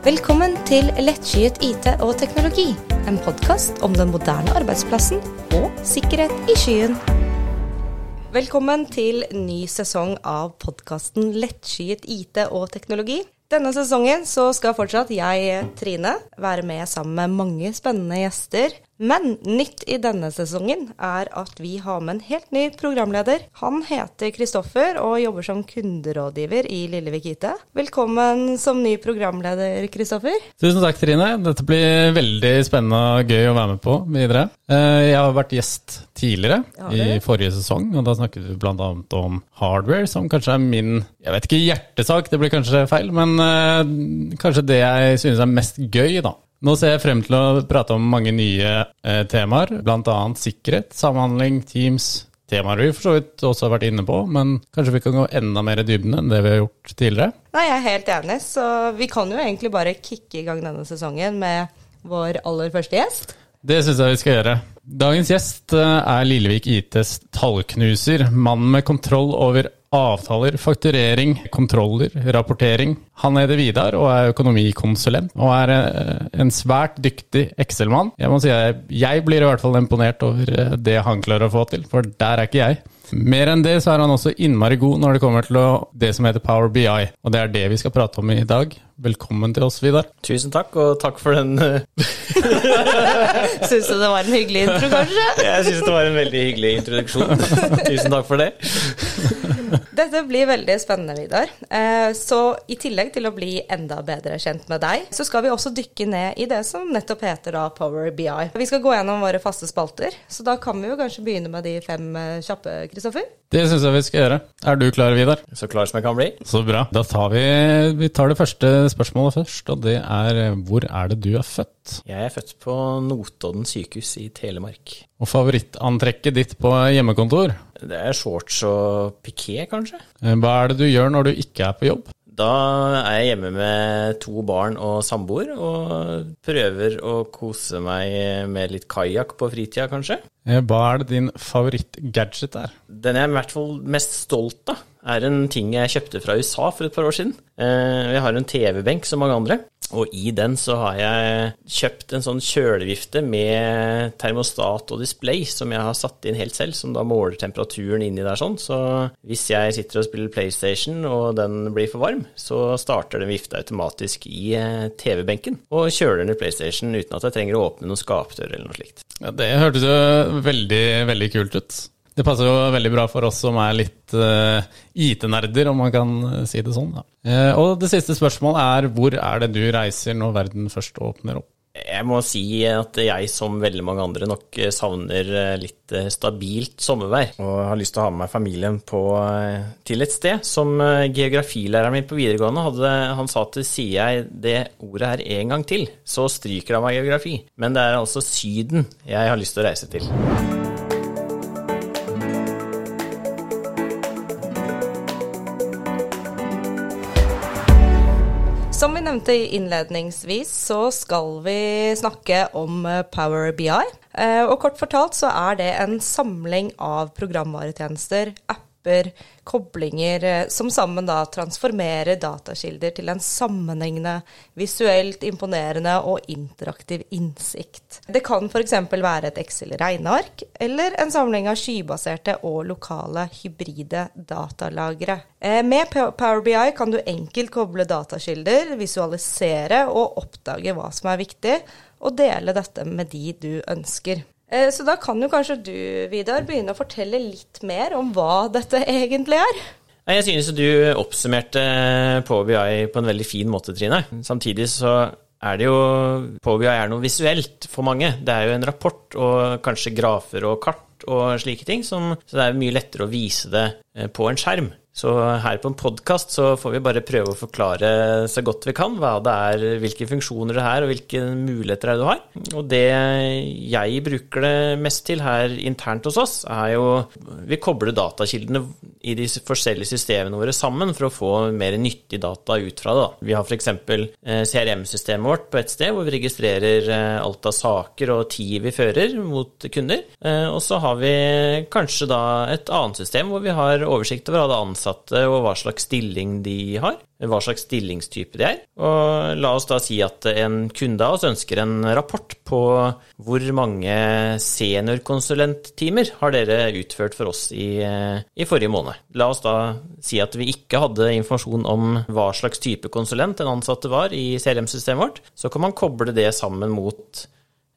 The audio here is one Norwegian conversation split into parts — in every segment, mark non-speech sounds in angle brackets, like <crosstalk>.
Velkommen til Lettskyet IT og teknologi, en podkast om den moderne arbeidsplassen og sikkerhet i skyen. Velkommen til ny sesong av podkasten Lettskyet IT og teknologi. Denne sesongen så skal fortsatt jeg, Trine, være med sammen med mange spennende gjester. Men nytt i denne sesongen er at vi har med en helt ny programleder. Han heter Kristoffer og jobber som kunderådgiver i Lillevik IT. Velkommen som ny programleder, Kristoffer. Tusen takk, Trine. Dette blir veldig spennende og gøy å være med på videre. Eh, jeg har vært gjest tidligere, i forrige sesong, og da snakket vi bl.a. om hardware, som kanskje er min jeg vet ikke hjertesak, det blir kanskje feil, men uh, kanskje det jeg synes er mest gøy, da. Nå ser jeg frem til å prate om mange nye eh, temaer, bl.a. sikkerhet, samhandling, Teams. Temaer vi for så vidt også har vært inne på, men kanskje vi kan gå enda mer i dybden enn det vi har gjort tidligere? Nei, Jeg er helt enig, så vi kan jo egentlig bare kicke i gang denne sesongen med vår aller første gjest. Det syns jeg vi skal gjøre. Dagens gjest eh, er Lillevik ITs tallknuser, mannen med kontroll over avtaler, fakturering, kontroller, rapportering. Han heter Vidar og er økonomikonsulent, og er eh, en svært dyktig Excel-mann. Jeg må si at jeg blir i hvert fall imponert over eh, det han klarer å få til, for der er ikke jeg. Mer enn det så er han også innmari god når det kommer til det som heter Power BI, og det er det vi skal prate om i dag. Velkommen til oss, Vidar. Tusen takk, og takk for den eh, <laughs> Syns du det var en hyggelig intro, kanskje? Jeg syns det var en veldig hyggelig introduksjon. <laughs> Tusen takk for det. Dette blir veldig spennende, Vidar. Eh, så i tillegg til å bli enda bedre kjent med deg, så skal vi også dykke ned i det som nettopp heter da Power BI. Vi skal gå gjennom våre faste spalter, så da kan vi jo kanskje begynne med de fem eh, kjappe, Kristoffer? Det syns jeg vi skal gjøre. Er du klar, Vidar? Så klar som jeg kan bli. Så bra. Da tar vi, vi tar det første spørsmålet først, og det er hvor er det du er født? Jeg er født på Notodden sykehus i Telemark. Og favorittantrekket ditt på hjemmekontor? Det er shorts og piké, kanskje. Eh, hva er det du gjør når du ikke er på jobb? Da er jeg hjemme med to barn og samboer, og prøver å kose meg med litt kajakk på fritida, kanskje. Eh, hva er det din favorittgadget er? Den jeg er i hvert fall mest stolt av, er en ting jeg kjøpte fra USA for et par år siden. Eh, jeg har en TV-benk som mange andre. Og i den så har jeg kjøpt en sånn kjølevifte med termostat og display som jeg har satt inn helt selv, som da måler temperaturen inni der sånn. Så hvis jeg sitter og spiller PlayStation og den blir for varm, så starter den vifta automatisk i eh, TV-benken og kjøler ned PlayStation uten at jeg trenger å åpne noen skapdør eller noe slikt. Ja, Det hørtes jo veldig, veldig kult ut. Det passer jo veldig bra for oss som er litt uh, IT-nerder, om man kan eh, si det sånn. Uh, og det siste spørsmålet er hvor er det du reiser når verden først åpner opp? Jeg må si at jeg, som veldig mange andre, nok savner litt stabilt sommervær. Og har lyst til å ha med meg familien på, til et sted som geografilæreren min på videregående hadde. Han sa at sier jeg det ordet her en gang til, så stryker han meg geografi. Men det er altså Syden jeg har lyst til å reise til. Som vi nevnte innledningsvis, så skal vi snakke om eh, Power BI. Eh, og kort fortalt så er det en samling av programvaretjenester, apper, koblinger, eh, som sammen da transformerer datakilder til en sammenhengende, visuelt imponerende og interaktiv innsikt. Det kan f.eks. være et Excel-regneark, eller en samling av skybaserte og lokale hybride datalagre. Eh, med Power BI kan du enkelt koble datakilder, visualisere og oppdage hva som er viktig, og dele dette med de du ønsker. Eh, så da kan jo kanskje du, Vidar, begynne å fortelle litt mer om hva dette <laughs> egentlig er? Jeg synes du oppsummerte PowerBI på en veldig fin måte, Trine. Samtidig så er det jo PowerBI er noe visuelt for mange. Det er jo en rapport og kanskje grafer og kart og slike ting, som, så det er mye lettere å vise det eh, på en skjerm. Så her på en podkast så får vi bare prøve å forklare så godt vi kan hva det er, hvilke funksjoner det er, og hvilke muligheter det er du har. Og det jeg bruker det mest til her internt hos oss, er jo Vi kobler datakildene i de forskjellige systemene våre sammen for å få mer nyttig data ut fra det. Da. Vi har f.eks. Eh, CRM-systemet vårt på et sted hvor vi registrerer eh, alt av saker og tid vi fører mot kunder. Eh, og så har vi kanskje da et annet system hvor vi har oversikt over alle ansatte og hva slags stilling de har. hva slags stillingstype de er. Og la oss da si at en kunde av oss ønsker en rapport på hvor mange seniorkonsulenttimer har dere utført for oss i, i, forrige måned. La oss da si at vi ikke hadde informasjon om hva slags type konsulent den ansatte var i CRM-systemet vårt. Så kan man koble det sammen mot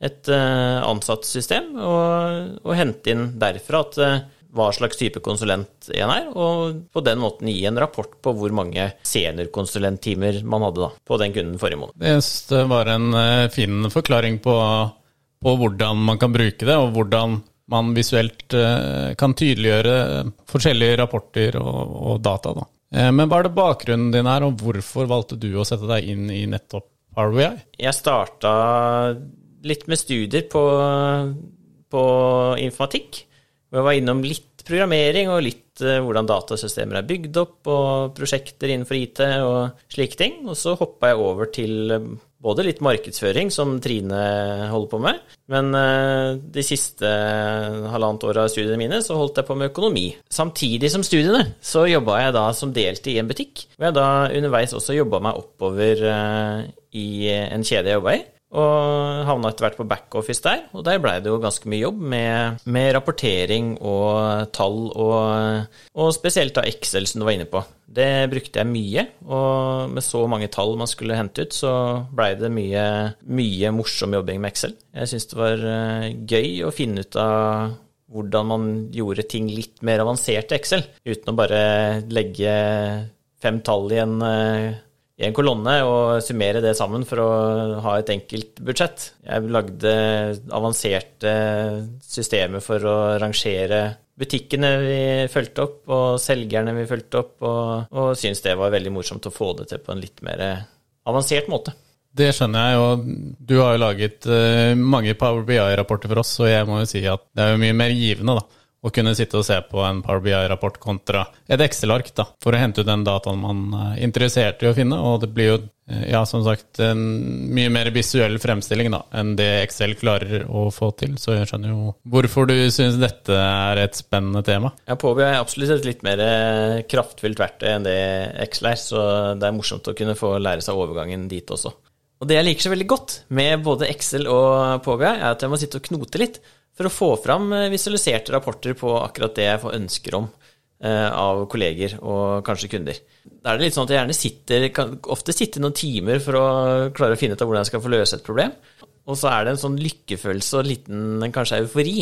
et uh, ansattsystem og, og, hente inn derfra at uh, hva slags type konsulent en er, og på den måten gi en rapport på hvor mange seniorkonsulenttimer man hadde da, på den kunden forrige måned. Det synes det var en uh, fin forklaring på, på, hvordan man kan bruke det, og hvordan man visuelt uh, kan tydeliggjøre forskjellige rapporter og, og data. Da. Uh, men hva er det bakgrunnen din er, og hvorfor valgte du å sette deg inn i nettopp RVI? Jeg starta litt med studier på, på informatikk. Hvor jeg var innom litt programmering og litt uh, hvordan datasystemer er bygd opp, og prosjekter innenfor IT og slike ting. Og så hoppa jeg over til uh, både litt markedsføring, som Trine holder på med, men uh, de siste halvannet åra av studiene mine så holdt jeg på med økonomi. Samtidig som studiene så jobba jeg da som deltid i en butikk, hvor jeg da underveis også jobba meg oppover i en kjede jeg jobba i. Og havna etter hvert på backoffice der, og der blei det jo ganske mye jobb med, med rapportering og tall, og, og, spesielt da Excel, som du var inne på. Det brukte jeg mye, og med så mange tall man skulle hente ut, så blei det mye, mye morsom jobbing med Excel. Jeg syns det var eh, gøy å finne ut av hvordan man gjorde ting litt mer avansert i Excel, uten å bare legge fem tall i en eh, i en kolonne og summere det sammen for å ha et enkelt budsjett. Jeg lagde avanserte systemer for å rangere butikkene vi fulgte opp, og selgerne vi fulgte opp, og, og syntes det var veldig morsomt å få det til på en litt mer avansert måte. Det skjønner jeg, og du har jo laget uh, mange Power BI-rapporter for oss, og jeg må jo si at det er jo mye mer givende, da å kunne sitte og se på en Power BI-rapport kontra et Excel-ark, da, for å hente ut den dataen man er interessert i å finne. Og det blir jo, eh, ja, som sagt, en mye mer visuell fremstilling da, enn det Excel klarer å få til. Så jeg skjønner jo hvorfor du syns dette er et spennende tema. Ja, Power BI er absolutt et litt mer eh, kraftfullt verktøy enn det Excel er, så det er morsomt å kunne få lære seg overgangen dit også. Og det jeg liker så veldig godt med både Excel og Power BI, er at jeg må sitte og knote litt for å få fram eh, visualiserte rapporter på akkurat det jeg får ønsker om eh, av kolleger og kanskje kunder. Da er det litt sånn at jeg gjerne sitter, kan ofte sitter noen timer for å klare å finne ut av hvordan jeg skal få løse et problem. Og så er det en sånn lykkefølelse og liten kanskje eufori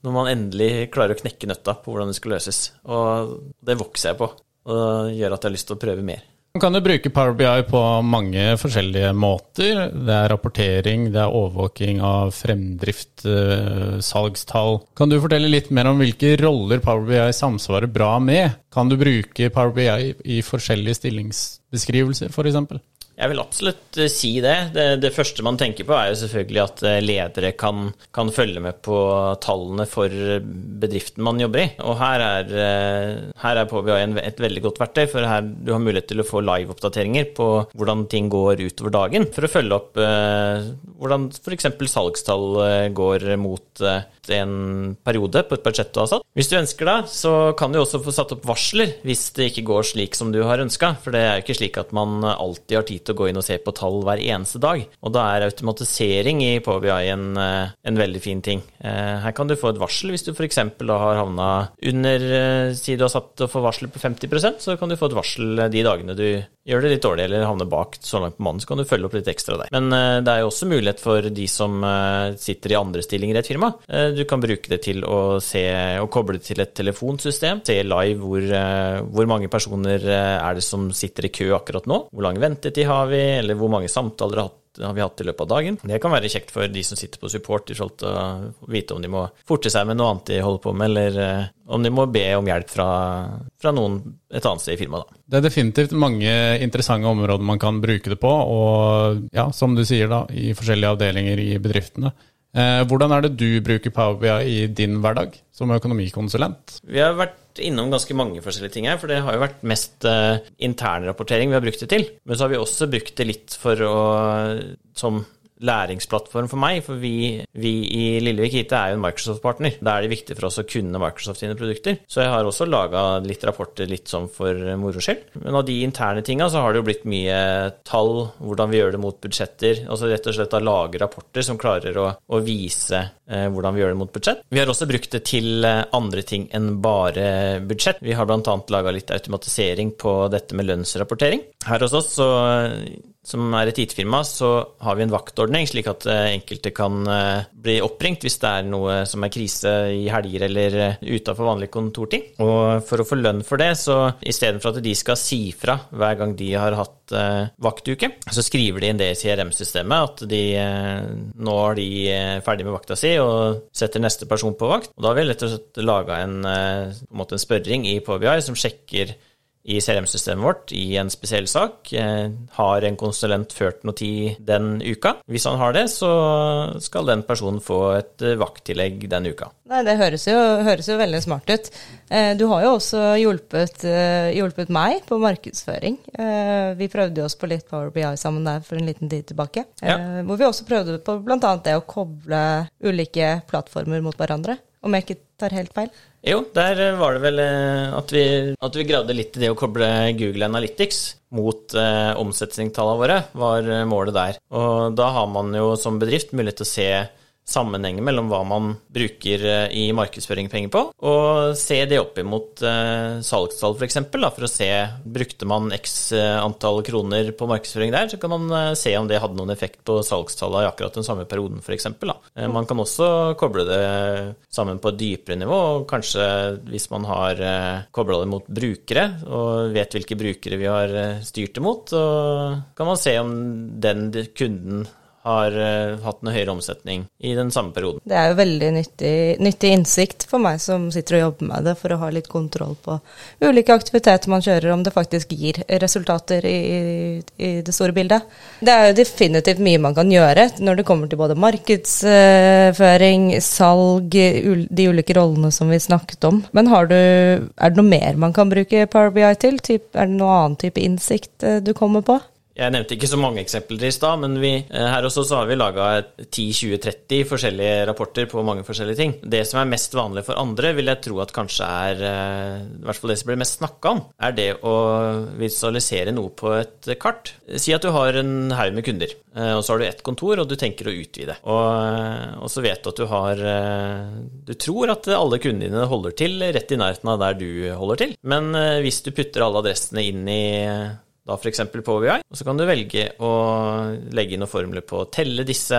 når man endelig klarer å knekke nøtta på hvordan det skal løses. Og det vokser jeg på, og gjør at jeg har lyst til å prøve mer. Man kan jo bruke Power BI på mange forskjellige måter. Det er rapportering, det er overvåking av fremdrift, eh, salgstall. Kan du fortelle litt mer om hvilke roller Power BI samsvarer bra med? Kan du bruke Power BI i forskjellige stillingsbeskrivelser, f.eks.? Jeg vil absolutt eh, si det. det. det. første man tenker på, er jo selvfølgelig at eh, ledere kan, kan følge med på tallene for bedriften man jobber i. Og her er, eh, her er PBI et veldig godt verktøy, for her du har mulighet til å få live-oppdateringer på hvordan ting går utover dagen, for å følge opp eh, hvordan f.eks. salgstall går mot eh, en periode på et budsjett du har satt. Hvis du ønsker det, så kan du også få satt opp varsler hvis det ikke går slik som du har ønska, for det er jo ikke slik at man alltid har tid til å gå inn og se på tall hver eneste dag. Og da er automatisering i PBI en, eh, en veldig fin ting. Eh, her kan du få et varsel hvis du f.eks. har havna under eh, Si du har satt å få varsel på 50% så kan du få et varsel de dagene du gjør det litt dårlig eller havner bak så langt på mannen, så kan du følge opp litt ekstra der. Men det er jo også mulighet for de som sitter i andre stillinger i et firma. Du kan bruke det til å se og koble det til et telefonsystem. Se live hvor, hvor mange personer er det som sitter i kø akkurat nå. Hvor lang ventetid har vi, eller hvor mange samtaler har vi hatt i løpet av dagen. Det kan være kjekt for de som sitter på support, i forhold til å vite om de må forte seg med noe annet de holder på med, eller eh, om de må be om hjelp fra, fra noen et annet sted i firmaet. Det er definitivt mange interessante områder man kan bruke det på, og ja, som du sier, da, i forskjellige avdelinger i bedriftene. Eh, hvordan er det du bruker Power BI i din hverdag som økonomikonsulent? Vi har vært innom ganske mange forskjellige ting her, for det har jo vært mest uh, internrapportering vi har brukt det til. Men så har vi også brukt det litt for å som læringsplattform for meg, for vi, vi i Lillevik IT er jo en Microsoft-partner. Da er det viktig for oss å kunne Microsoft sine produkter. Så jeg har også laga litt rapporter litt sånn for moro skyld. Men av de interne tinga så har det jo blitt mye tall, hvordan vi gjør det mot budsjetter. Altså rett og slett å lage rapporter som klarer å, å vise eh, hvordan vi gjør det mot budsjett. Vi har også brukt det til eh, andre ting enn bare budsjett. Vi har bl.a. laga litt automatisering på dette med lønnsrapportering. Her hos oss så som er et IT-firma, så har vi en vaktordning, slik at eh, enkelte kan eh, bli oppringt hvis det er noe som er krise i helger eller eh, utafor vanlig kontorting. Og for å få lønn for det, så istedenfor at de skal si fra hver gang de har hatt vaktuke, så skriver de inn det i CRM-systemet at de nå er de ferdig med vakta si og setter neste person på vakt. Og da har vi rett og slett laga en, en, en spørring i PåBI som sjekker i CRM-systemet vårt i en spesiell sak. Eh, har en konsulent ført noe tid den uka? Hvis han har det, så skal den personen få et eh, vakttillegg den uka. Nei, Det høres jo, høres jo veldig smart ut. Eh, du har jo også hjulpet, hjulpet, meg på markedsføring. Vi prøvde jo oss på litt Power BI sammen der for en liten tid tilbake. Ja. Hvor vi også prøvde på bl.a. det å koble ulike plattformer mot hverandre, om jeg ikke tar helt feil. Jo, der var det vel eh, at vi, at vi gravde litt i det å koble Google Analytics mot eh, omsetningstallene våre, var eh, målet der. Og da har man jo som bedrift mulighet til å se sammenhenger mellom hva man bruker eh, i markedsføring penger på, og se det opp imot uh, salgstall f.eks. For, for å se brukte man x eh, antall kroner på markedsføring der, så kan man se om det hadde noen effekt på salgstallene i akkurat den samme perioden f.eks. Man kan også koble det sammen på et dypere nivå, og kanskje hvis man har kobla det mot brukere og vet hvilke brukere vi har styrt det mot, så kan man se om den kunden har uh, hatt en høyere omsetning i den samme perioden. Det er jo veldig nyttig, nyttig, innsikt for meg som sitter og jobber med det, for å ha litt kontroll på ulike aktiviteter man kjører, om det faktisk gir resultater i, i det store bildet. Det er jo definitivt mye man kan gjøre når det kommer til både markedsføring, salg, de ulike rollene som vi snakket om. Men du, er det noe mer man kan bruke Power BI til? er det noe annen type innsikt eh, du kommer på? Jeg nevnte ikke så mange eksempler i stad, men vi, eh, her også så har vi laga 10-20-30 forskjellige rapporter på mange forskjellige ting. Det som er mest vanlig for andre, vil jeg tro at kanskje er eh, I hvert fall det som blir mest snakka om, er det å visualisere noe på et kart. Si at du har en haug med kunder, eh, og så har du ett kontor, og du tenker å utvide. Og, og så vet du at du har Du tror at alle kundene dine holder til rett i nærheten av der du holder til, men hvis du putter alle adressene inn i da f.eks. på VI. Og så kan du velge å legge inn noen formler på å telle disse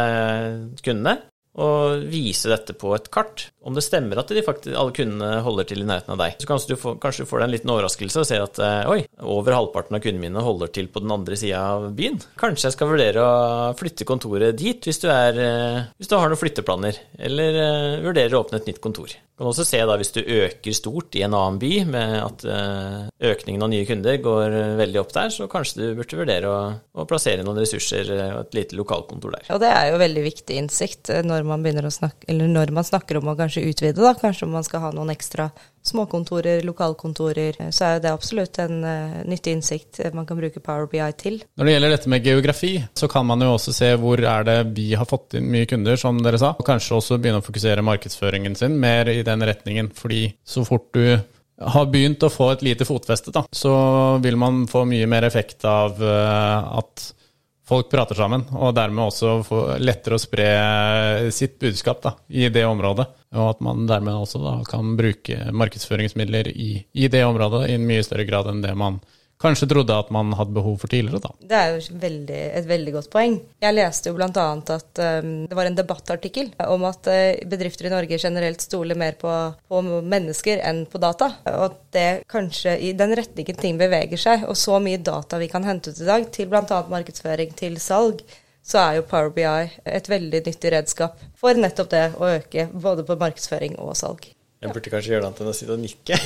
kundene, og vise dette på et kart. Om det stemmer at faktisk, alle kundene holder til i nærheten av deg. Så kanskje du, får, kanskje du får deg en liten overraskelse og ser at eh, oi, over halvparten av kundene mine holder til på den andre sida av byen. Kanskje jeg skal vurdere å flytte kontoret dit hvis du, er, eh, hvis du har noen flytteplaner, eller uh, vurderer å åpne et nytt kontor. Du kan også se da hvis du øker stort i en annen by, med at økningen av nye kunder går veldig opp der, så kanskje du burde vurdere å, å plassere noen ressurser og et lite lokalkontor der. Og det er jo veldig viktig innsikt når man begynner å snakke, når man snakker om å kanskje utvide, da. Kanskje man skal ha noen ekstra småkontorer, lokalkontorer. Så er det absolutt en uh, nyttig innsikt man kan bruke Power BI til. Når det gjelder dette med geografi, så kan man jo også se hvor er det vi har fått inn mye kunder, som dere sa. Og kanskje også begynne å fokusere markedsføringen sin mer i den retningen. Fordi så fort du har begynt å få et lite fotfeste, da, så vil man få mye mer effekt av uh, at folk prater sammen, og dermed også lettere å spre sitt budskap da, i det området. Og at man dermed også da, kan bruke markedsføringsmidler i, i det området i en mye større grad enn det man kanskje trodde at man hadde behov for tidligere. da. Det er jo veldig, et veldig godt poeng. Jeg leste jo bl.a. at um, det var en debattartikkel om at uh, bedrifter i Norge generelt stoler mer på, på, mennesker enn på data. Og at det kanskje i den retningen ting beveger seg, og så mye data vi kan hente ut i dag, til bl.a. markedsføring, til salg, så er jo Power BI et veldig nyttig redskap for nettopp det å øke både på markedsføring og salg. Jeg burde kanskje gjøre det annet enn å sitte og nikke.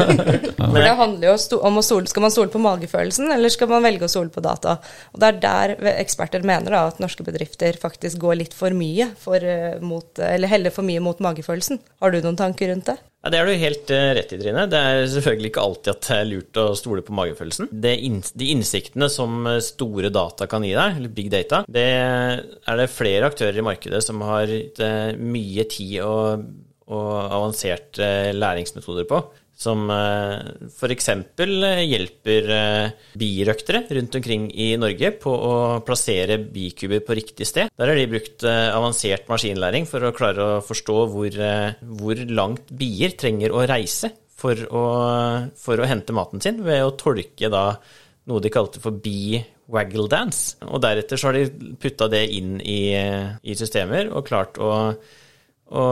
<laughs> For det handler jo om å stole Skal man stole på magefølelsen, eller skal man velge å stole på data? Og det er der eksperter mener da, at norske bedrifter faktisk går litt for mye for, eh, mot, eller heller for mye mot magefølelsen. Har du noen tanker rundt det? Ja, Det er du helt uh, rett i, Trine. Det er selvfølgelig ikke alltid at det er lurt å stole på magefølelsen. In de innsiktene som store data kan gi deg, eller big data, det er det flere aktører i markedet som har mye tid og, og avanserte læringsmetoder på som eh, f.eks. Eh, hjelper eh, birøktere rundt omkring i Norge på å plassere bikuber på riktig sted. Der har de brukt avansert maskinlæring for å klare å forstå hvor, hvor langt bier trenger å reise for å, for å, hente maten sin, ved å tolke da noe de kalte for bee waggle dance. Og deretter så har de putta det inn i, i, systemer og klart å, å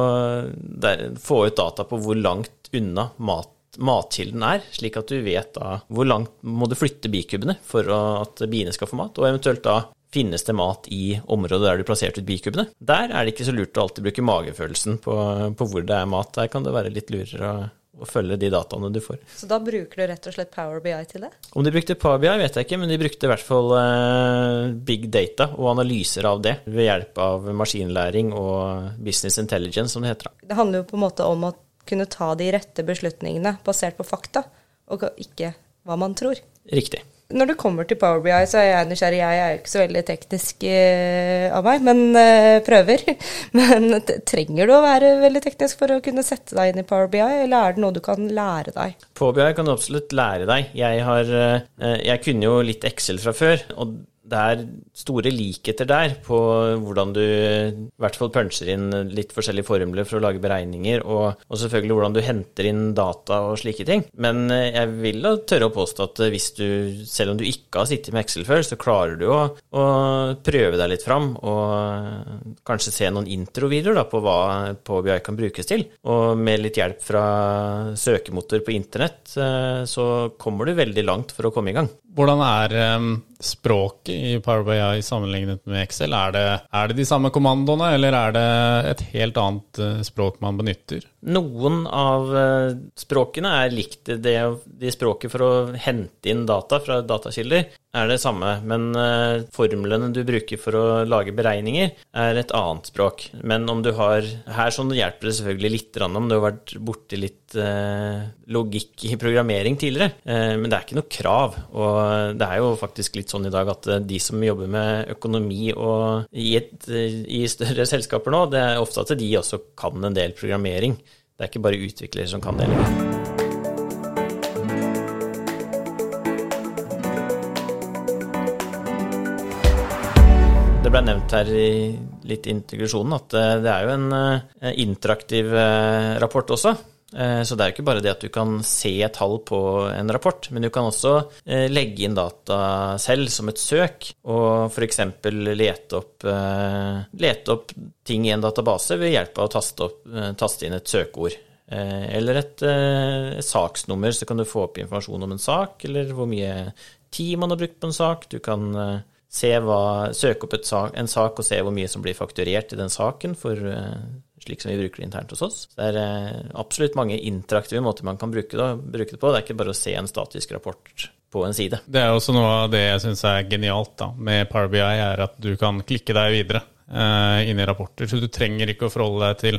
der, få ut data på hvor langt unna mat matkilden er, slik at du vet da hvor langt må du flytte bikubene for at biene skal få mat, og eventuelt da finnes det mat i området der du plasserte ut bikubene. Der er det ikke så lurt å alltid bruke magefølelsen på, på hvor det er mat. Der kan det være litt lurere å, å følge de dataene du får. Så da bruker du rett og slett Power BI til det? Om de brukte Power BI, vet jeg ikke, men de brukte i hvert fall uh, big data og analyser av det ved hjelp av maskinlæring og business intelligence, som det heter. Det handler jo på en måte om å kunne ta de rette beslutningene basert på fakta, og ikke hva man tror. Riktig. Når det kommer til Power BI, så er jeg nysgjerrig. Jeg er jo ikke så veldig teknisk uh, av meg, men uh, prøver. <laughs> men trenger du å være veldig teknisk for å kunne sette deg inn i Power BI, eller er det noe du kan lære deg? Power BI kan du absolutt lære deg. Jeg, har, uh, jeg kunne jo litt Excel fra før. og det er store likheter der på hvordan du i hvert fall puncher inn litt forskjellige formler for å lage beregninger, og, og, selvfølgelig hvordan du henter inn data og slike ting. Men eh, jeg vil da tørre å påstå at hvis du, selv om du ikke har sittet med Excel før, så klarer du å, å prøve deg litt fram og kanskje se noen introvideoer på hva PBI kan brukes til. Og med litt hjelp fra søkemotor på internett, eh, så kommer du veldig langt for å komme i gang. Hvordan er språket i Power BI sammenlignet med Excel? Er det, er det, de samme kommandoene, eller er det et helt annet uh, språk man benytter? Noen av uh, språkene er likt det, de språket for å hente inn data fra datakilder er det samme, men uh, formlene du bruker for å lage beregninger, er et annet språk. Men om du har Her sånn hjelper det selvfølgelig litt om du har vært borti litt logikk i programmering tidligere, men det er ikke noe krav. Og det er jo faktisk litt sånn i dag at de som jobber med økonomi i, et, i større selskaper nå, det er ofte at de også kan en del programmering. Det er ikke bare utviklere som kan det lenger. det ble nevnt her i litt integrasjonen, at eh, det er jo en eh, interaktiv eh, rapport også. Så det er jo ikke bare det at du kan se tall på en rapport, men du kan også legge inn data selv som et søk, og f.eks. Lete, opp, lete opp ting i en database ved hjelp av å taste, opp, taste inn et søkeord. Eller et, et, saksnummer, så kan du få opp informasjon om en sak, eller hvor mye tid man har brukt på en sak. Du kan hva, søke opp sak, en sak og se hvor mye som blir fakturert i den saken, for, slik som vi bruker det internt hos oss. Det er uh, absolutt mange interaktive måter man kan bruke det, bruke det, på. Det er ikke bare å se en statisk rapport på en side. Det er også noe av det jeg syns er genialt da, med Power BI, er at du kan klikke deg videre. eh, inn i rapporter, så du trenger ikke å forholde deg til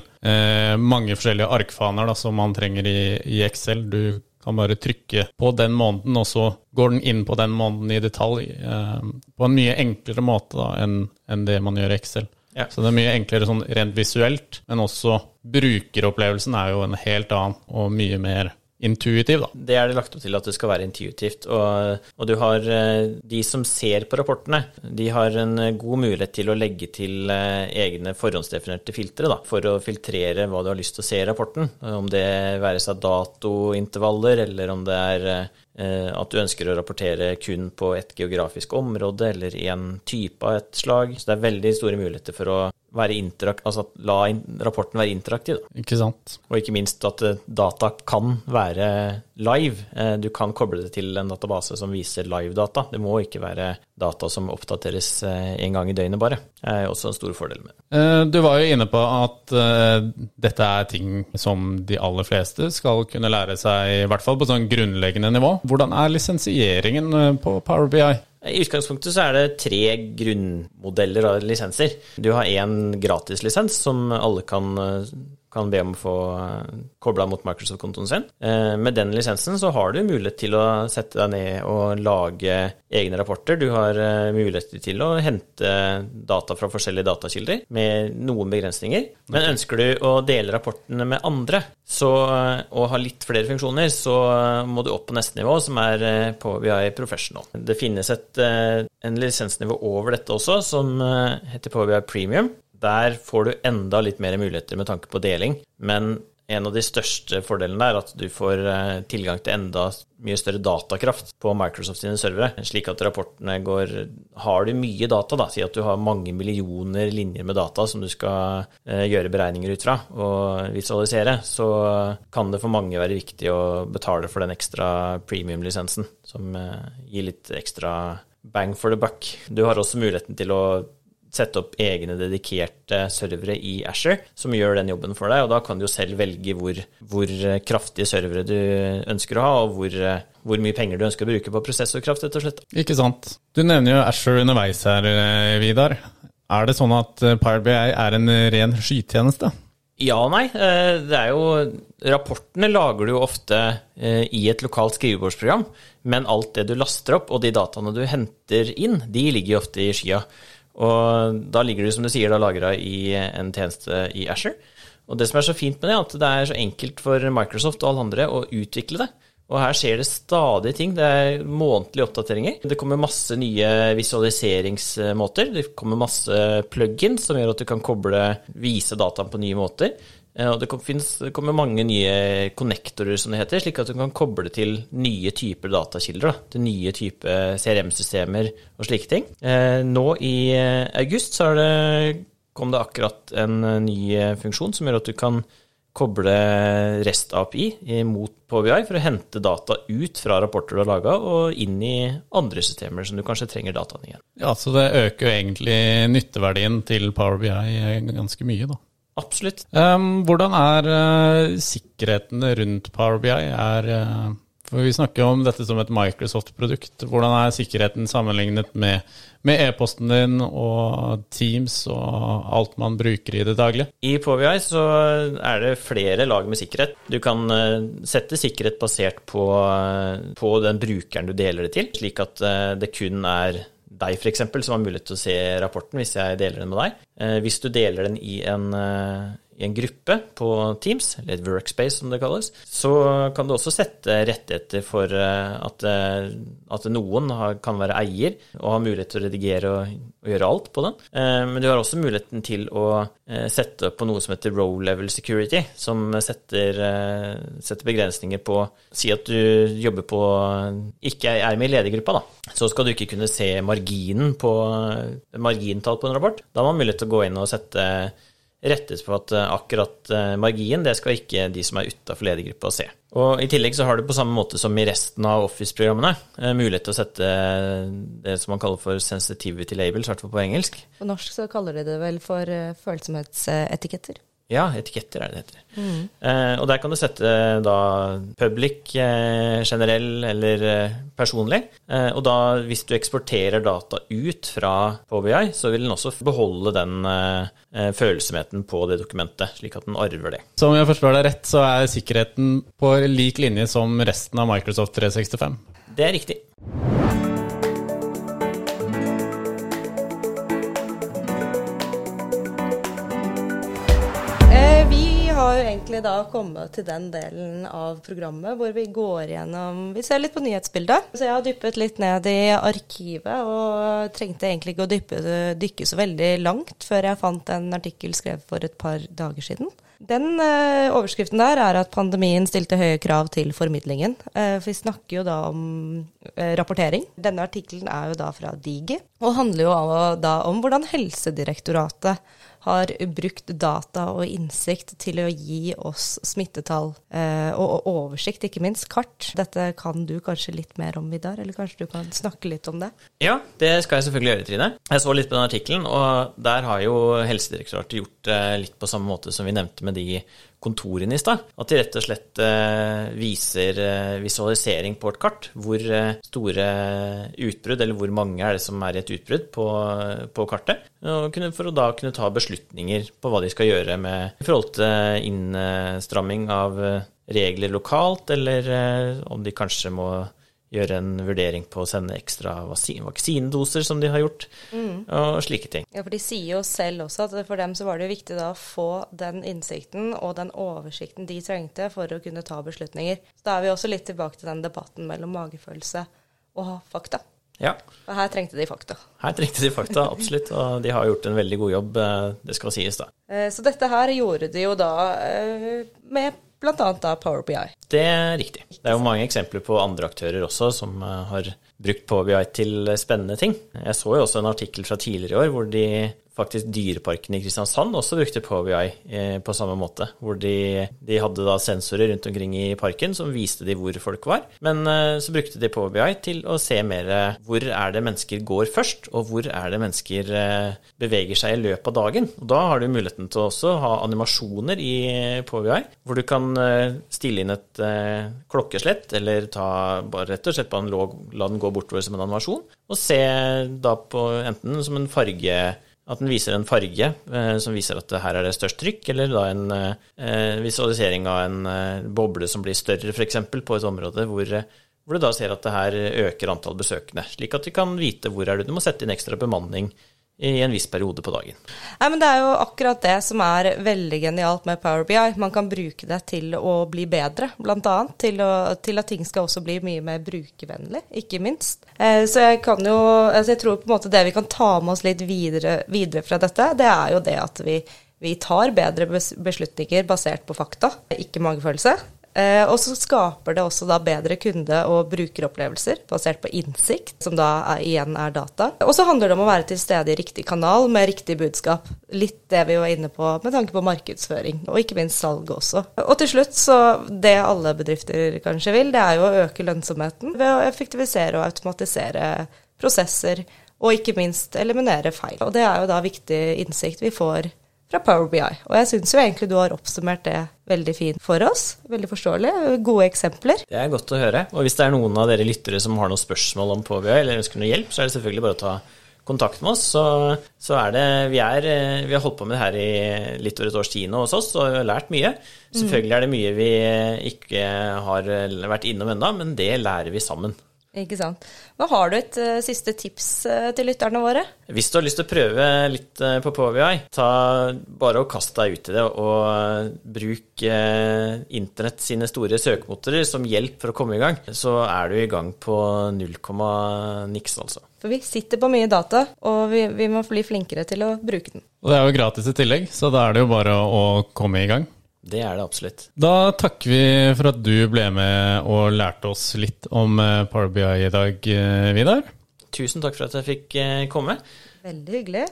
mange forskjellige arkfaner da, som man trenger i, i Excel. Du kan bare trykke på den måneden, og så går den inn på den måneden i detalj. Eh, på en mye enklere måte da, enn, enn det man gjør i Excel. Ja. Så det er mye enklere sånn rent visuelt, men også brukeropplevelsen er jo en helt annen og mye mer intuitiv, da. Det er det lagt opp til at det skal være intuitivt. Og, og, du har eh, de som ser på rapportene, de har en eh, god mulighet til å legge til eh, egne forhåndsdefinerte filtre da, for å filtrere hva du har lyst til å se i rapporten. Om det være seg datointervaller, eller om det er at du ønsker å rapportere kun på et geografisk område eller én type av et slag. Så det er veldig store muligheter for å altså la rapporten være interaktiv. Da. Ikke sant. Og ikke minst at eh, data kan være live. Eh, du kan koble det til en database som viser live-data. Det må ikke være data som oppdateres en gang i døgnet bare. Det er også en stor fordel med det. Du var jo inne på at dette er ting som de aller fleste skal kunne lære seg, i hvert fall på sånn grunnleggende nivå. Hvordan er lisensieringen på Power BI? I utgangspunktet så er det tre grunnmodeller av lisenser. Du har én gratislisens som alle kan kan be om å få eh, kobla mot Microsoft-kontoen sin. Eh, med den lisensen så har du mulighet til å sette deg ned og lage egne rapporter. Du har eh, mulighet til å hente data fra forskjellige datakilder med noen begrensninger. Men ønsker du å dele rapportene med andre så, og ha litt flere funksjoner, så må du opp på neste nivå, som er på VI Professional. Det finnes et, en lisensnivå over dette også, som heter PVI Premium. Der får du enda litt mer muligheter med tanke på deling, men en av de største fordelene er at du får eh, tilgang til enda mye større datakraft på Microsoft sine servere, slik at rapportene går Har du mye data, da, si at du har mange millioner linjer med data som du skal eh, gjøre beregninger ut fra og visualisere, så kan det for mange være viktig å betale for den ekstra premium-lisensen, som eh, gir litt ekstra bang for the buck. Du har også muligheten til å sette opp egne dedikerte servere i Asher som gjør den jobben for deg. Og da kan du jo selv velge hvor, hvor kraftige servere du ønsker å ha, og hvor, hvor, mye penger du ønsker å bruke på prosessorkraft, rett og slett. Ikke sant. Du nevner jo Asher underveis her, eh, Vidar. Er det sånn at eh, PowerBI er en ren skytjeneste? Ja og nei. Eh, det er jo Rapportene lager du jo ofte i et lokalt skrivebordsprogram, men alt det du laster opp, og de dataene du henter inn, de ligger jo ofte i skya. Og da ligger du, som du sier, da lagra i en tjeneste i Asher. Og det som er så fint med det, er at det er så enkelt for Microsoft og alle andre å utvikle det. Og her skjer det stadig ting. Det er månedlige oppdateringer. Det kommer masse nye visualiseringsmåter. Det kommer masse plugins som gjør at du kan koble, vise dataen på nye måter. Eh, og det, kommer mange nye konnektorer, som det heter, slik at du kan koble til nye typer datakilder. Da, til nye typer CRM-systemer og slike ting. Eh, nå i eh, august det, kom det akkurat en ny funksjon som gjør at du kan koble REST-API mot PBI for å hente data ut fra rapporter du har laga, og inn i andre systemer som du kanskje trenger dataene igjen. Ja, Så det øker jo egentlig nytteverdien til Power BI ganske mye, da. Absolutt. Um, hvordan er uh, sikkerheten rundt Power BI? Uh, for Vi snakker om dette som et Microsoft-produkt. Hvordan er sikkerheten sammenlignet med, e-posten din og Teams og alt man bruker i det daglige? I Power BI så er det flere lag med sikkerhet. Du kan uh, sette sikkerhet basert på, på den brukeren du deler det til, slik at det kun er deg, f.eks., som har mulighet til å se rapporten hvis jeg deler den med deg. Eh, hvis du deler den i en, eh, i en gruppe på Teams, eller et workspace som det kalles, så kan du også sette rettigheter for eh, at, at noen kan være eier og ha mulighet til å redigere og, og gjøre alt på den. Men du har også muligheten til å sette på noe som heter row level security, som setter, setter begrensninger på Si at du jobber på Ikke er med i ledergruppa, da. Så skal du ikke kunne se marginen på margintall på en rapport. Da har man mulighet til å gå inn og sette rettes på at eh, akkurat eh, margin det skal ikke de som er utafor ledergruppa se. Og I tillegg så har du på samme måte som i resten av Office-programmene eh, mulighet til å sette det som man kaller for sensitivity labels, i hvert fall på engelsk. På norsk så kaller de det vel for følsomhetsetiketter? Ja, etiketter er det det heter. Mm. Eh, og der kan du sette da public, eh, generell eller eh, personlig. Eh, og da, hvis du eksporterer data ut fra PBI, så vil den også beholde den eh, eh, følsomheten på det dokumentet, slik at den arver det. Så om jeg forstår deg rett, så er sikkerheten på lik linje som resten av Microsoft 365? Det er riktig. Jo egentlig da kommet til den delen av programmet hvor vi går gjennom Vi ser litt på nyhetsbildet. Så jeg har dyppet litt ned i arkivet og trengte egentlig ikke å dyppe, dykke så veldig langt før jeg fant en artikkel skrevet for et par dager siden. Den eh, overskriften der er at pandemien stilte høye krav til formidlingen. Eh, for vi snakker jo da om eh, rapportering. Denne artikkelen er jo da fra Digi, og handler jo da om hvordan Helsedirektoratet har brukt data og innsikt til å gi oss smittetall eh, og, oversikt, ikke minst kart. Dette kan du kanskje litt mer om, Vidar, eller kanskje du kan snakke litt om det? Ja, det skal jeg selvfølgelig gjøre, Trine. Jeg så litt på den artikkelen, og der har jo Helsedirektoratet gjort det litt på samme måte som vi nevnte med de kontorene i stad. At de rett og slett eh, viser eh, visualisering på et kart. Hvor eh, store utbrudd, eller hvor mange er det som er i et utbrudd på, på kartet. For å da kunne ta beslutninger på hva de skal gjøre med i forhold til innstramming av regler lokalt, eller om de kanskje må gjøre en vurdering på å sende ekstra vaksinedoser, som de har gjort, mm. og slike ting. Ja, for de sier jo selv også at for dem så var det viktig da å få den innsikten og den oversikten de trengte for å kunne ta beslutninger. Så da er vi også litt tilbake til den debatten mellom magefølelse og fakta. Ja. Og her trengte de fakta. Her trengte de fakta, absolutt. Og de har gjort en veldig god jobb, eh, det skal sies, da. Eh, så dette her gjorde de jo da eh, med bl.a. da Power BI. Det er riktig. Det er jo mange eksempler på andre aktører også som eh, har brukt Power BI til spennende ting. Jeg så jo også en artikkel fra tidligere i år hvor de faktisk Dyreparken i Kristiansand også brukte POVI eh, på samme måte. Hvor de, de, hadde da sensorer rundt omkring i parken som viste de hvor folk var. Men eh, så brukte de POVI til å se mer hvor er det mennesker går først, og hvor er det mennesker eh, beveger seg i løpet av dagen. Og da har du muligheten til å også ha animasjoner i POVI, hvor du kan stille inn et klokkeslett, eller ta bare rett og slett bare la den gå bortover som en animasjon, og se da på enten som en farge at den viser en farge eh, som viser at her er det størst trykk, eller da en eh, visualisering av en eh, boble som blir større, f.eks. på et område hvor, hvor, du da ser at det her øker antall besøkende. Slik at du kan vite hvor er det du må sette inn ekstra bemanning i en viss periode på dagen. Nei, men Det er jo akkurat det som er veldig genialt med Power BI. Man kan bruke det til å bli bedre, bl.a. Til, til at ting skal også bli mye mer brukervennlig, ikke minst. Eh, så jeg kan jo altså Jeg tror på en måte det vi kan ta med oss litt videre, videre fra dette, det er jo det at vi, vi tar bedre beslutninger basert på fakta, ikke magefølelse. Eh, og så skaper det også da bedre kunde- og brukeropplevelser basert på innsikt, som da er, igjen er data. Og så handler det om å være til stede i riktig kanal med riktig budskap. Litt det vi var inne på med tanke på markedsføring, og ikke minst salg også. Og til slutt, så det alle bedrifter kanskje vil, det er jo å øke lønnsomheten ved å effektivisere og automatisere prosesser, og ikke minst eliminere feil. Og det er jo da viktig innsikt vi får fra Power BI. Og jeg syns jo egentlig du har oppsummert det veldig fint for oss. Veldig forståelig. Gode eksempler. Det er godt å høre. Og hvis det er noen av dere lyttere som har noen spørsmål om Power BI, eller ønsker noe hjelp, så er det selvfølgelig bare å ta kontakt med oss. Så, så er det vi, er, vi, har holdt på med det her i litt over et års tid nå hos oss og har lært mye. Selvfølgelig er det mye vi ikke har vært innom ennå, men det lærer vi sammen. Ikke sant. Hva Har du et uh, siste tips uh, til lytterne våre? Hvis du har lyst til å prøve litt uh, på POVI, ta bare og kast deg ut i det, og bruk internett sine store søkemotorer som hjelp for å komme i gang. Så er du i gang på null komma niks, altså. For vi sitter på mye data, og vi, vi må bli flinkere til å bruke den. Og det er jo gratis i tillegg, så da er det jo bare å komme i gang. Det er det absolutt. Da takker vi for at du ble med og lærte oss litt om eh, Power BI i dag, eh, Vidar. Tusen takk for at jeg fikk eh, komme. Veldig hyggelig.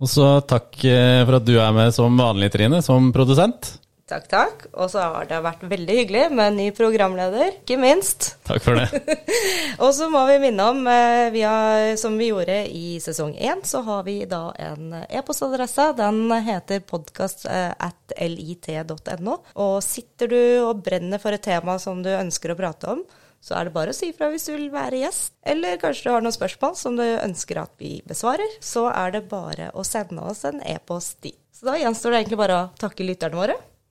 Og så takk for at du er med som vanlig, Trine, som produsent. Takk, takk. Og så har det vært veldig hyggelig med en ny programleder, ikke minst. Takk for det. <laughs> og så må vi minne om, eh, vi har, som vi gjorde i sesong én, så har vi da en e-postadresse. Den heter podkast eh, at lit.no. Og sitter du og brenner for et tema som du ønsker å prate om, så er det bare å si fra hvis du vil være gjest. Eller kanskje du har noen spørsmål som du ønsker at vi besvarer. Så er det bare å sende oss en e-post dit. Så da gjenstår det egentlig bare å takke lytterne våre.